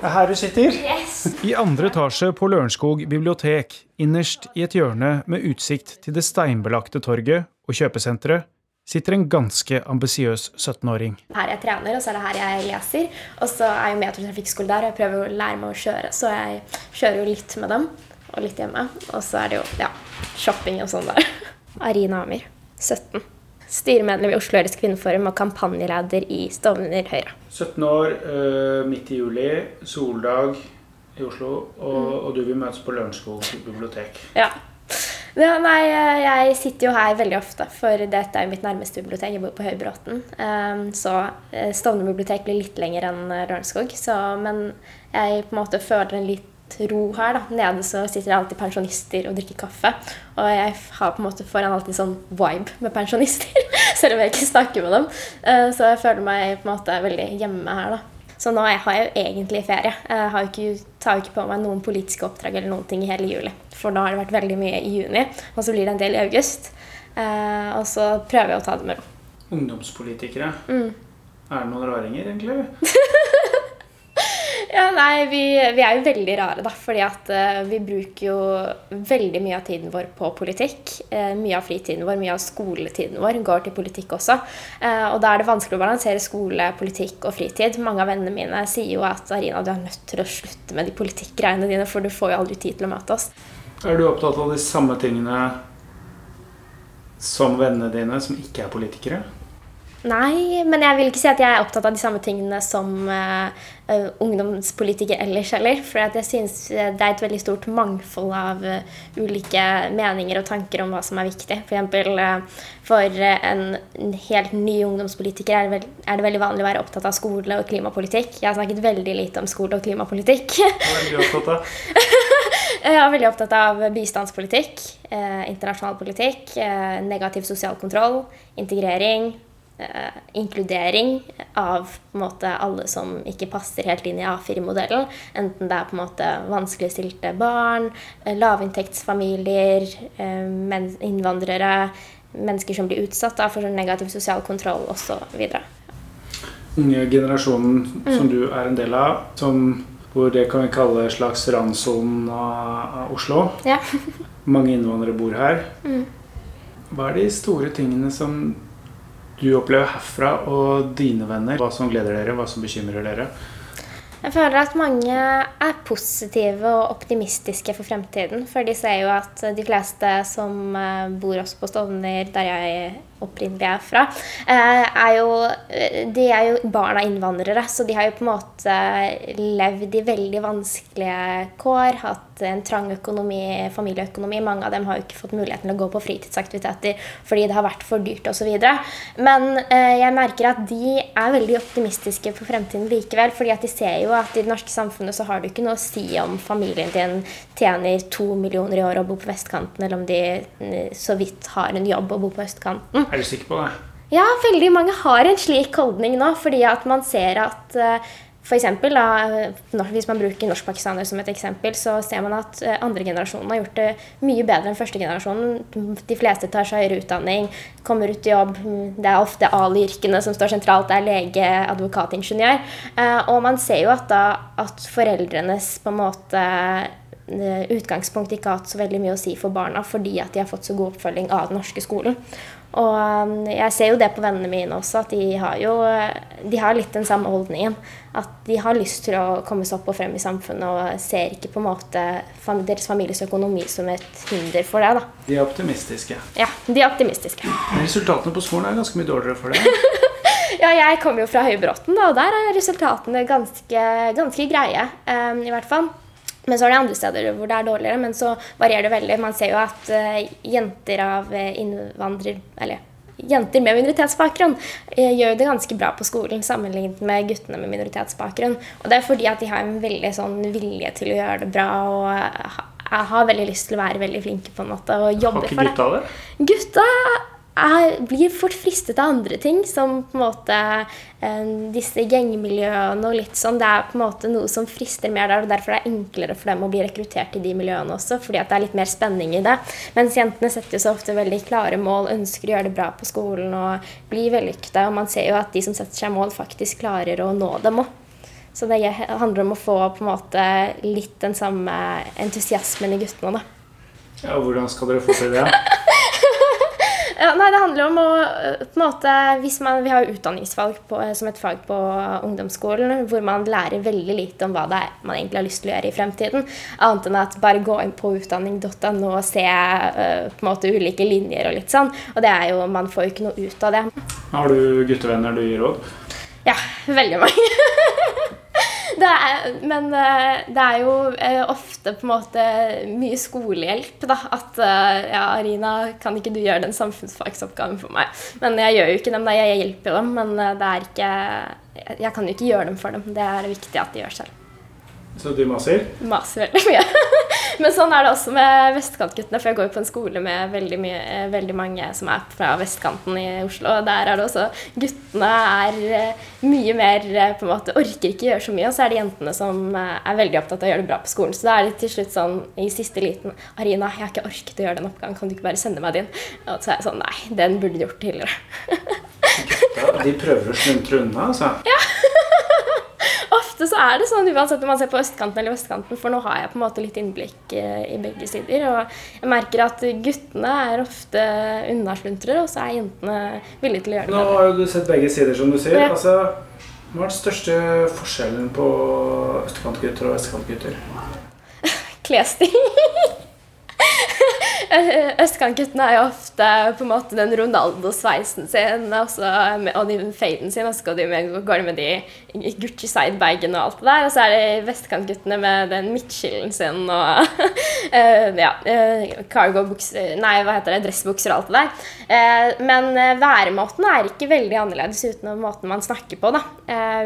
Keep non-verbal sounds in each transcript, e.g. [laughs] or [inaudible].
Det er her du sitter. Yes. I andre etasje på Lørenskog bibliotek, innerst i et hjørne med utsikt til det steinbelagte torget og kjøpesenteret, sitter en ganske ambisiøs 17-åring. Her jeg trener, og så er det her jeg leser. Og så er jo Metro trafikkskole der, og jeg prøver å lære meg å kjøre. Så jeg kjører jo litt med dem, og litt hjemme. Og så er det jo ja, shopping og sånn der. Arina Amir, 17. Styremedlem i Oslo Høyres Kvinneforum og kampanjeleder i Stovner Høyre. 17 år, øh, midt i juli, soldag i Oslo, og, og du vil møtes på Lørenskog bibliotek. Ja. Ja, nei, jeg sitter jo her veldig ofte, for dette er jo mitt nærmeste bibliotek. Jeg bor på Høybråten. Um, så eh, Stovner bibliotek blir litt lenger enn eh, Lørenskog. Men jeg på en måte føler en litt ro her. da. Nede så sitter det alltid pensjonister og drikker kaffe. Og jeg har på en måte foran alltid sånn vibe med pensjonister, [laughs] selv om jeg ikke snakker med dem. Uh, så jeg føler meg på en måte veldig hjemme her, da. Så nå har jeg jo egentlig ferie. Jeg har ikke, tar jo ikke på meg noen politiske oppdrag eller noen ting i hele juli. For da har det vært veldig mye i juni, og så blir det en del i august. Eh, og så prøver jeg å ta det med ro. Ungdomspolitikere. Mm. Er det noen raringer, egentlig? [laughs] Ja, nei, vi, vi, er jo veldig rare, da. Fordi at uh, vi bruker jo veldig mye av tiden vår på politikk. Uh, mye av fritiden vår, mye av skoletiden vår går til politikk også. Uh, og da er det vanskelig å balansere skole, politikk og fritid. Mange av vennene mine sier jo at Arina, du er nødt til å slutte med de politikkgreiene dine, for du får jo aldri tid til å møte oss. Er du opptatt av de samme tingene som vennene dine, som ikke er politikere? Nei, men jeg vil ikke si at jeg er opptatt av de samme tingene som uh, uh, ungdomspolitikere ellers heller. For jeg syns det er et veldig stort mangfold av uh, ulike meninger og tanker om hva som er viktig. For eksempel for en helt ny ungdomspolitiker er det, veld, er det, veldig vanlig å være opptatt av skole og klimapolitikk. Jeg har snakket veldig lite om skole og klimapolitikk. Du opptatt av? [laughs] Jeg er veldig opptatt av bistandspolitikk, internasjonal politikk, negativ sosial kontroll, integrering Eh, inkludering av på en måte, alle som ikke passer helt inn i A4-modellen. Enten det er på en måte vanskeligstilte barn, eh, lavinntektsfamilier, eh, innvandrere, mennesker som blir utsatt da, for sånn negativ sosial kontroll osv. Unge generasjonen mm. som du er en del av, som, hvor det kan vi kalle slags randsonen av, av, Oslo. Ja. [laughs] Mange innvandrere bor her. Mm. Hva er de store tingene som du opplever herfra og dine venner? Hva som gleder dere, hva som bekymrer dere? Jeg føler at mange er positive og optimistiske for fremtiden. For de ser jo at de fleste som eh, bor også på Stovner, der jeg opprinnelig er fra, eh, er jo, de er jo barn av innvandrere. Så de har jo på en måte levd i veldig vanskelige kår, hatt en trang økonomi, familieøkonomi. Mange av dem har jo ikke fått muligheten til å gå på fritidsaktiviteter fordi det har vært for dyrt osv. Men eh, jeg merker at de er veldig optimistiske for fremtiden likevel. fordi at de ser jo at i det norske samfunnet så har du ikke noe å si om familien din tjener to millioner i året og bor på vestkanten, eller om de eh, så vidt har en jobb og bor på østkanten. Er du sikker på det? Ja, veldig mange har en slik holdning nå. Fordi at man ser at uh, for eksempel, da, Hvis man bruker norskpakistanere som et eksempel, så ser man at andregenerasjonen andre generasjonen har gjort det mye bedre enn første generasjonen. De fleste tar seg høyere utdanning, kommer ut i jobb. Det er ofte Ali-yrkene som står sentralt. Det er lege, advokat, ingeniør. Og man ser jo at, da, at foreldrenes på en måte utgangspunkt ikke har hatt så veldig mye å si for barna fordi at de har fått så god oppfølging av den norske skolen. Og um, jeg ser jo det på vennene mine også, at de har jo de har litt den samme holdningen. At de har lyst til å komme seg opp og frem i samfunnet og ser ikke på en måte deres families økonomi som et hinder for det. da. De er optimistiske. Ja, de er optimistiske. Resultatene på skolen er ganske mye dårligere for deg. [laughs] ja, jeg kommer jo fra Høybråten, og der er resultatene ganske, ganske greie. Um, I hvert fall. Men så er det andre steder hvor det er dårligere, men så varierer det veldig. Man ser jo at uh, jenter av uh, innvandrer... Eller jenter med minoritetsbakgrunn uh, gjør det ganske bra på skolen sammenlignet med guttene med minoritetsbakgrunn. Og det er fordi at de har en veldig sånn vilje til å gjøre det bra og har veldig lyst til å være veldig flinke på en måte og jobbe for det. Har ikke gutta det? Gutta jeg blir fort fristet av andre ting, som på en måte eh, disse gjengmiljøene og litt sånn. Det er på en måte noe som frister mer der, og derfor er det enklere for dem å bli rekruttert til de miljøene også, fordi at det er litt mer spenning i det. Mens jentene setter jo så ofte veldig klare mål, ønsker å gjøre det bra på skolen og bli vellykkede, og man ser jo at de som setter seg mål, faktisk klarer å nå dem òg. Så det handler om å få på en måte litt den samme entusiasmen i guttene. da. Ja, Hvordan skal dere få til det? Ja, nei, det handler om å eh, på en måte, hvis man, Vi har jo utdanningsfag på, eh, som et fag på ungdomsskolen hvor man lærer veldig lite om hva det er man egentlig har lyst til å gjøre i fremtiden. Annet enn at bare gå inn på utdanning.no og se uh, på en måte ulike linjer og litt sånn. Og det er jo, man får jo ikke noe ut av det. Har du guttevenner du gir råd? Ja, veldig mange. [laughs] det er, men uh, det er jo uh, ofte på en måte mye skolehjelp, da. At uh, ja, Arina, kan ikke du gjøre den samfunnsfagsoppgaven for meg? Men jeg gjør jo ikke dem, da. Jeg hjelper jo dem, men det er ikke jeg kan jo ikke gjøre dem for dem. Det er viktig at de gjør selv. Så du maser? Maser veldig mye. [laughs] Men sånn er det også med vestkantguttene, for jeg går jo på en skole med veldig, mye, veldig, mange som er fra vestkanten i Oslo. Og der er det også Guttene er eh, mye mer eh, på en måte Orker ikke gjøre så mye. Og så er det jentene som eh, er veldig opptatt av å gjøre det bra på skolen. Så da er det til slutt sånn i siste liten Arina, jeg har ikke orket å gjøre den oppgaven, kan du ikke bare sende meg din? Og så er jeg sånn Nei, den burde du gjort tidligere. [laughs] ja, de prøver å sluntre unna, altså? Ja ofte så er det sånn uansett om man ser på østkanten eller vestkanten, for nå har jeg på en måte litt innblikk eh, i begge sider. Og jeg merker at guttene er ofte unnasluntrere, og så er jentene villige til å gjøre det. Nå har jo du sett begge sider, som du sier. Ja. Altså, hva er den største forskjellen på østkantgutter og vestkantgutter? [laughs] Klesstil. [laughs] Østkantguttene er jo ofte på en måte den Ronaldo-sveisen sin også, og de faden sin, og så går de med, går de med de Gucci side-bagene og alt det der. Og så er det vestkantguttene med den midtskillen sin og uh, [laughs] ja, uh, cargo-bukser Nei, hva heter det? Dressbukser og alt det der. Uh, men væremåten er ikke veldig annerledes utenom måten man snakker på, da.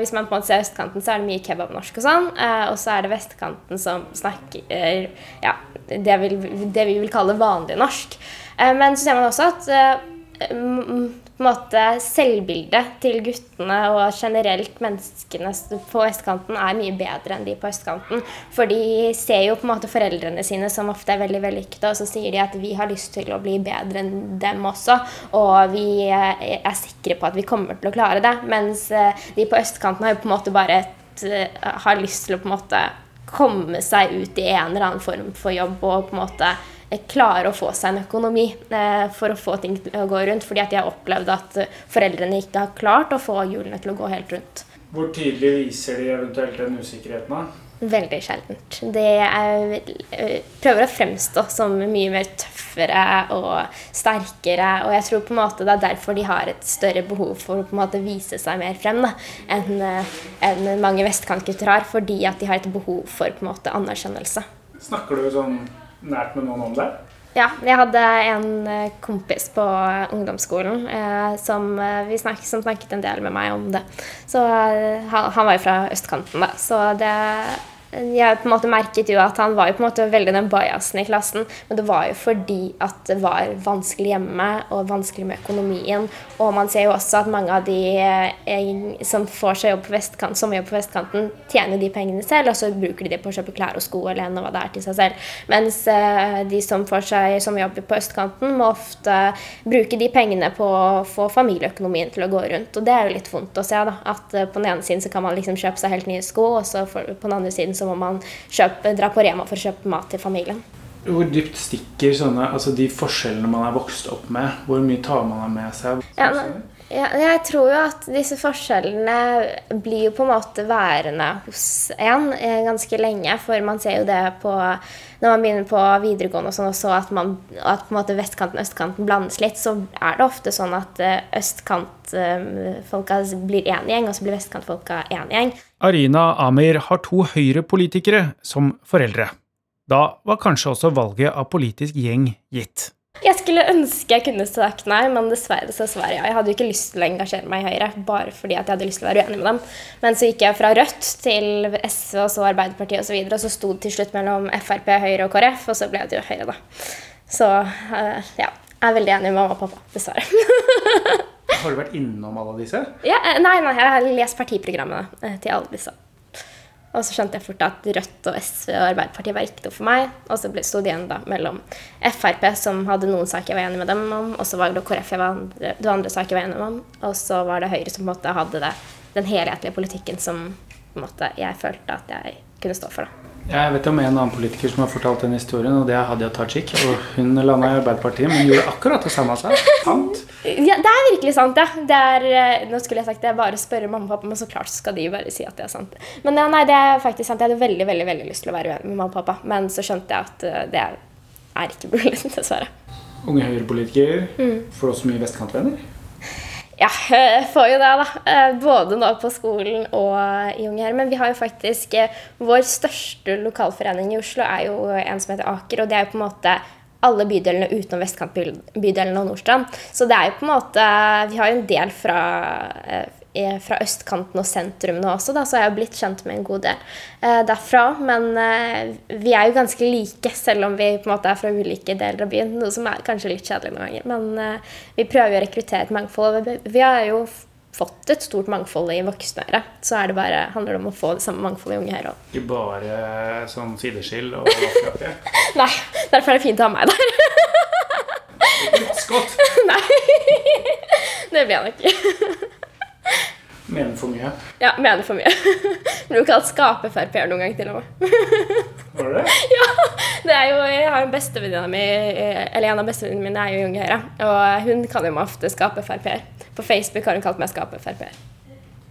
hvis man på en måte ser østkanten, så er det mye kebabnorsk og sånn. og så er det vestkanten som snakker ja, det, vil, det vi vil kalle vanlig norsk. Eh, men så ser man også at eh, på en måte selvbildet til guttene og generelt menneskene på østkanten er mye bedre enn de på østkanten. For de ser jo på en måte foreldrene sine som ofte er veldig vellykkede, og så sier de at vi har lyst til å bli bedre enn dem også, og vi eh, er sikre på at vi kommer til å klare det. Mens de på østkanten har jo på en måte bare et, har lyst til å på en måte komme seg ut i en eller annen form for jobb og på en måte eh, klare å få seg en økonomi eh, for å få ting til å gå rundt. Fordi at jeg har opplevd at eh, foreldrene ikke har klart å få hjulene til å gå helt rundt. Hvor tidlig viser de eventuelt den usikkerheten? da? Veldig sjeldent. Det er, eh, prøver å fremstå som mye mer tøffere og sterkere. Og jeg tror på en måte det er derfor de har et større behov for å på en måte vise seg mer frem da, enn eh, en mange vestkantgutter har. Fordi at de har et behov for på en måte anerkjennelse. Snakker du sånn nært med noen om det? Ja, jeg hadde en eh, kompis på ungdomsskolen eh, som, eh, snakket, som, snakket, en del med meg om det. Så han, han var jo fra østkanten, da. Så det jeg på en måte merket jo at han var jo på en måte veldig den bajasen i klassen, men det var jo fordi at det var vanskelig hjemme og vanskelig med økonomien. Og man ser jo også at mange av de eh, som får seg jobb på vestkant, som jobb på vestkanten, tjener de pengene selv, og så bruker de det på å kjøpe klær og sko eller hva det er til seg selv. Mens eh, de som får seg som jobber på østkanten, må ofte bruke de pengene på å få familieøkonomien til å gå rundt. Og det er jo litt vondt å se, da. At eh, på den ene siden så kan man liksom kjøpe seg helt nye sko, og så på den andre siden så så må man kjøpe, dra på Rema for å kjøpe mat til familien. Hvor dypt stikker sånne, altså de forskjellene man er vokst opp med? Hvor mye tar man med seg? Ja, ja, jeg tror jo at disse forskjellene blir jo på en måte værende hos en eh, ganske lenge. For man ser jo det på når man begynner på videregående og sånn også, at, man, at på en måte vestkanten og østkanten blandes litt, så er det ofte sånn at eh, østkantfolka blir én gjeng, og så blir vestkantfolka én gjeng. Arina Amir har to Høyre-politikere som foreldre. Da var kanskje også valget av politisk gjeng gitt. Jeg skulle ønske jeg kunne sagt nei, men dessverre så svarer jeg. Jeg hadde jo ikke lyst til å engasjere meg i Høyre bare fordi jeg hadde lyst til å være uenig med dem. Men så gikk jeg fra Rødt til SV og så Arbeiderpartiet osv., og, så videre, og så sto det til slutt mellom Frp, Høyre og KrF, og så ble det jo Høyre, da. Så uh, ja. Jeg er veldig enig med mamma og pappa, dessverre. Har du vært innom alle disse? Ja, eh, nei, nei, jeg har lest partiprogrammene eh, til alle disse. Og så skjønte jeg fort at Rødt og SV og Arbeiderpartiet var ikke noe for meg. Og så sto det igjen da mellom Frp, som hadde noen saker jeg var enig med dem om, og så var det KrF jeg var andre, det andre saker jeg var enig om, og så var det Høyre som på en måte hadde det, den helhetlige politikken som på en måte, jeg følte at jeg kunne stå for. da. Jeg vet om en annen politiker som har fortalt den historien, og det er Hadia Tajik. Og hun landa i Arbeiderpartiet, men gjorde akkurat det samme Seg. Sant? Ja, det er virkelig sant, ja. Det er, eh, nå skulle jeg sagt det bare spørre mamma og pappa, men så klart skal de bare si at det er sant. Men ja, nei, det er faktisk sant. Jeg hadde veldig veldig, veldig lyst til å være med mamma og pappa, men så skjønte jeg at eh, det er ikke mulig, [laughs] dessverre. Unge Høyre-politiker. Får du også mye vestkantvenner? Ja, jeg får jo det, da. Eh, Både nå på skolen og i Unge her. Men vi har jo faktisk eh, Vår største lokalforening i Oslo er jo en som heter Aker, og det er jo på en måte alle bydelene utenom vestkantbydelen og Nordstrand. Så det er jo på en måte Vi har jo en del fra, eh, eh, fra østkanten og sentrum nå også, da, så jeg har blitt kjent med en god del eh, derfra. Men eh, vi er jo ganske like, selv om vi på en måte er fra ulike deler av byen. Noe som er kanskje litt kjedelig noen ganger. Men eh, vi prøver jo å rekruttere et mangfold. Vi- har jo fått et stort mangfold i Voksnøre. Så er det bare, handler det om å få det samme mangfoldet i Unge Høyre òg. Ikke bare sånn sideskill og vaffeljakke. [laughs] Nei, derfor er det fint å ha meg der. Skott! [laughs] Nei, det blir jeg nok ikke. Mener for mye. Ja, mener for mye. [laughs] Blir kalt skape-Frp-er noen gang til og med. [laughs] Var det? [laughs] Ja, det er jo, jeg har en bestevenninne mi, eh, eller en av bestevenninnene mine er jo Junge Unge Høyre. Og hun kan meg ofte skape-Frp-er. På Facebook har hun kalt meg skape-Frp-er.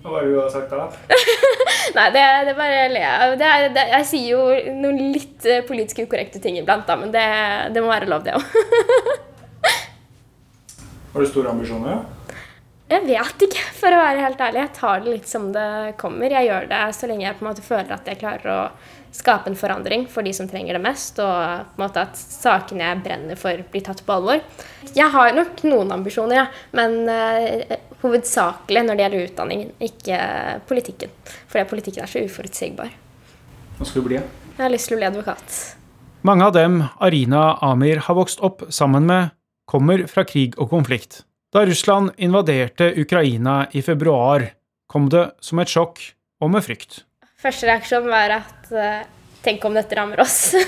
Hva har du sagt da? Nei, det, det bare ler jeg av. Jeg sier jo noen litt eh, politisk ukorrekte ting iblant, da, men det, det må være lov, det òg. Har du store ambisjoner? Jeg vet ikke, [laughs] for å være helt ærlig. Jeg tar det litt som det kommer. Jeg gjør det så lenge jeg på en måte føler at jeg klarer å skape en forandring for de som trenger det mest, og på en måte at sakene jeg brenner for, blir tatt på alvor. Jeg har nok noen ambisjoner, ja, men uh, hovedsakelig når det gjelder utdanning, ikke politikken. Fordi politikken er så uforutsigbar. Hva skal du bli? Jeg har lyst til å bli advokat. Mange av dem Arina Amir har vokst opp sammen med, kommer fra krig og konflikt. Da Russland invaderte Ukraina i februar, kom det som et sjokk og med frykt. Første reaksjon var at eh, Tenk om dette rammer oss. [laughs]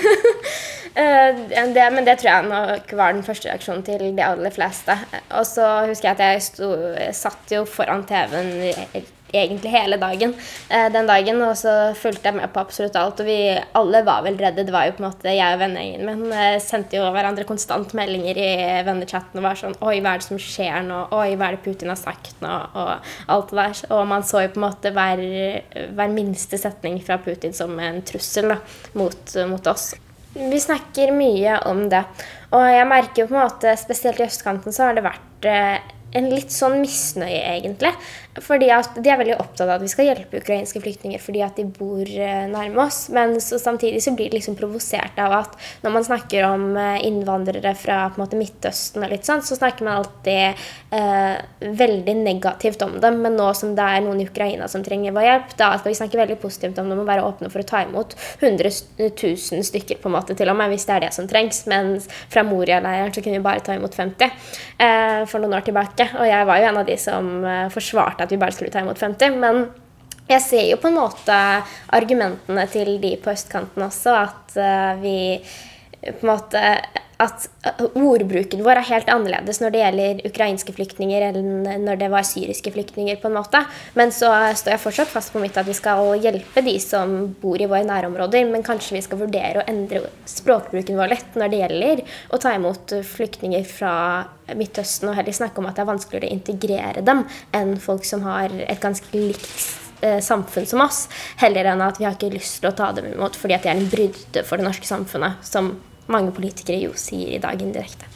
Eh, det, men det tror jeg nok var den første reaksjonen til de aller fleste. Og så husker jeg at jeg sto, satt jo foran TV-en egentlig hele dagen eh, den dagen, og så fulgte jeg med på absolutt alt. Og vi alle var vel redde. Det var jo på en måte jeg og vennegjengen min eh, sendte jo hverandre konstant meldinger i vennechatten og var sånn Oi, hva er det som skjer nå? Oi, hva er det Putin har sagt nå? Og alt det der. Og man så jo på en måte hver, hver minste setning fra Putin som en trussel da, mot, mot oss. Vi snakker mye om det. Og jeg merker jo på en måte, spesielt i østkanten, så har det vært eh, en litt sånn misnøye, egentlig. Fordi at de er veldig opptatt av at vi skal hjelpe ukrainske flyktninger fordi at de bor eh, nærme oss. Men så, samtidig så blir de liksom provosert av at når man snakker om eh, innvandrere fra på en måte Midtøsten, og litt sånn, så snakker man alltid eh, veldig negativt om dem. Men nå som det er noen i Ukraina som trenger vår hjelp, da skal vi snakke veldig positivt om dem og være åpne for å ta imot 100 000 stykker på en måte til og med, hvis det er det som trengs. Mens fra Moria-leiren så kunne vi bare ta imot 50 eh, for noen år tilbake. Og jeg var jo en av de som eh, forsvarte at vi bare skulle ta imot 50. men jeg ser jo på en måte argumentene til de på østkanten også, at eh, vi på en måte at ordbruken vår er helt annerledes når det gjelder ukrainske flyktninger enn når det var syriske flyktninger. på en måte. Men så står jeg fortsatt fast på mitt at vi skal hjelpe de som bor i våre nærområder. Men kanskje vi skal vurdere å endre språkbruken vår litt når det gjelder å ta imot flyktninger fra Midtøsten, og heller snakke om at det er vanskeligere å integrere dem enn folk som har et ganske likt eh, samfunn som oss, heller enn at vi har ikke lyst til å ta dem imot fordi at de er en brydde for det norske samfunnet, som mange politikere jo sier i dag indirekte.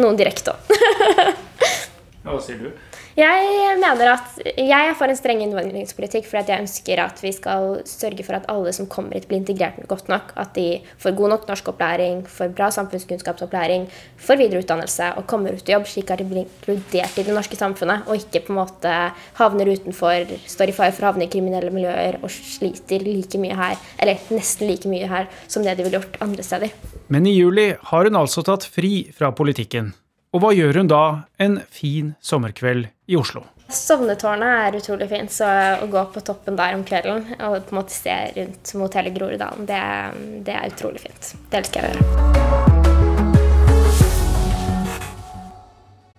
Noen direkte òg. [laughs] Hva sier du? Jeg mener at jeg er for en streng innvandringspolitikk fordi jeg ønsker at vi skal sørge for at alle som kommer hit, blir integrert godt nok. At de får god nok norskopplæring, får bra samfunnskunnskapsopplæring, får videreutdannelse og kommer ut i jobb, slik at de blir inkludert i det norske samfunnet og ikke på en måte havner utenfor, står i fare for å havne i kriminelle miljøer og sliter like mye her, eller nesten like mye her, som det de ville gjort andre steder. Men i juli har hun altså tatt fri fra politikken. Og hva gjør hun da en fin sommerkveld i Oslo? Sovnetårnet er utrolig fint, så å gå på toppen der om kvelden og på en måte se rundt mot hele Groruddalen, det, det er utrolig fint. Det elsker jeg å gjøre.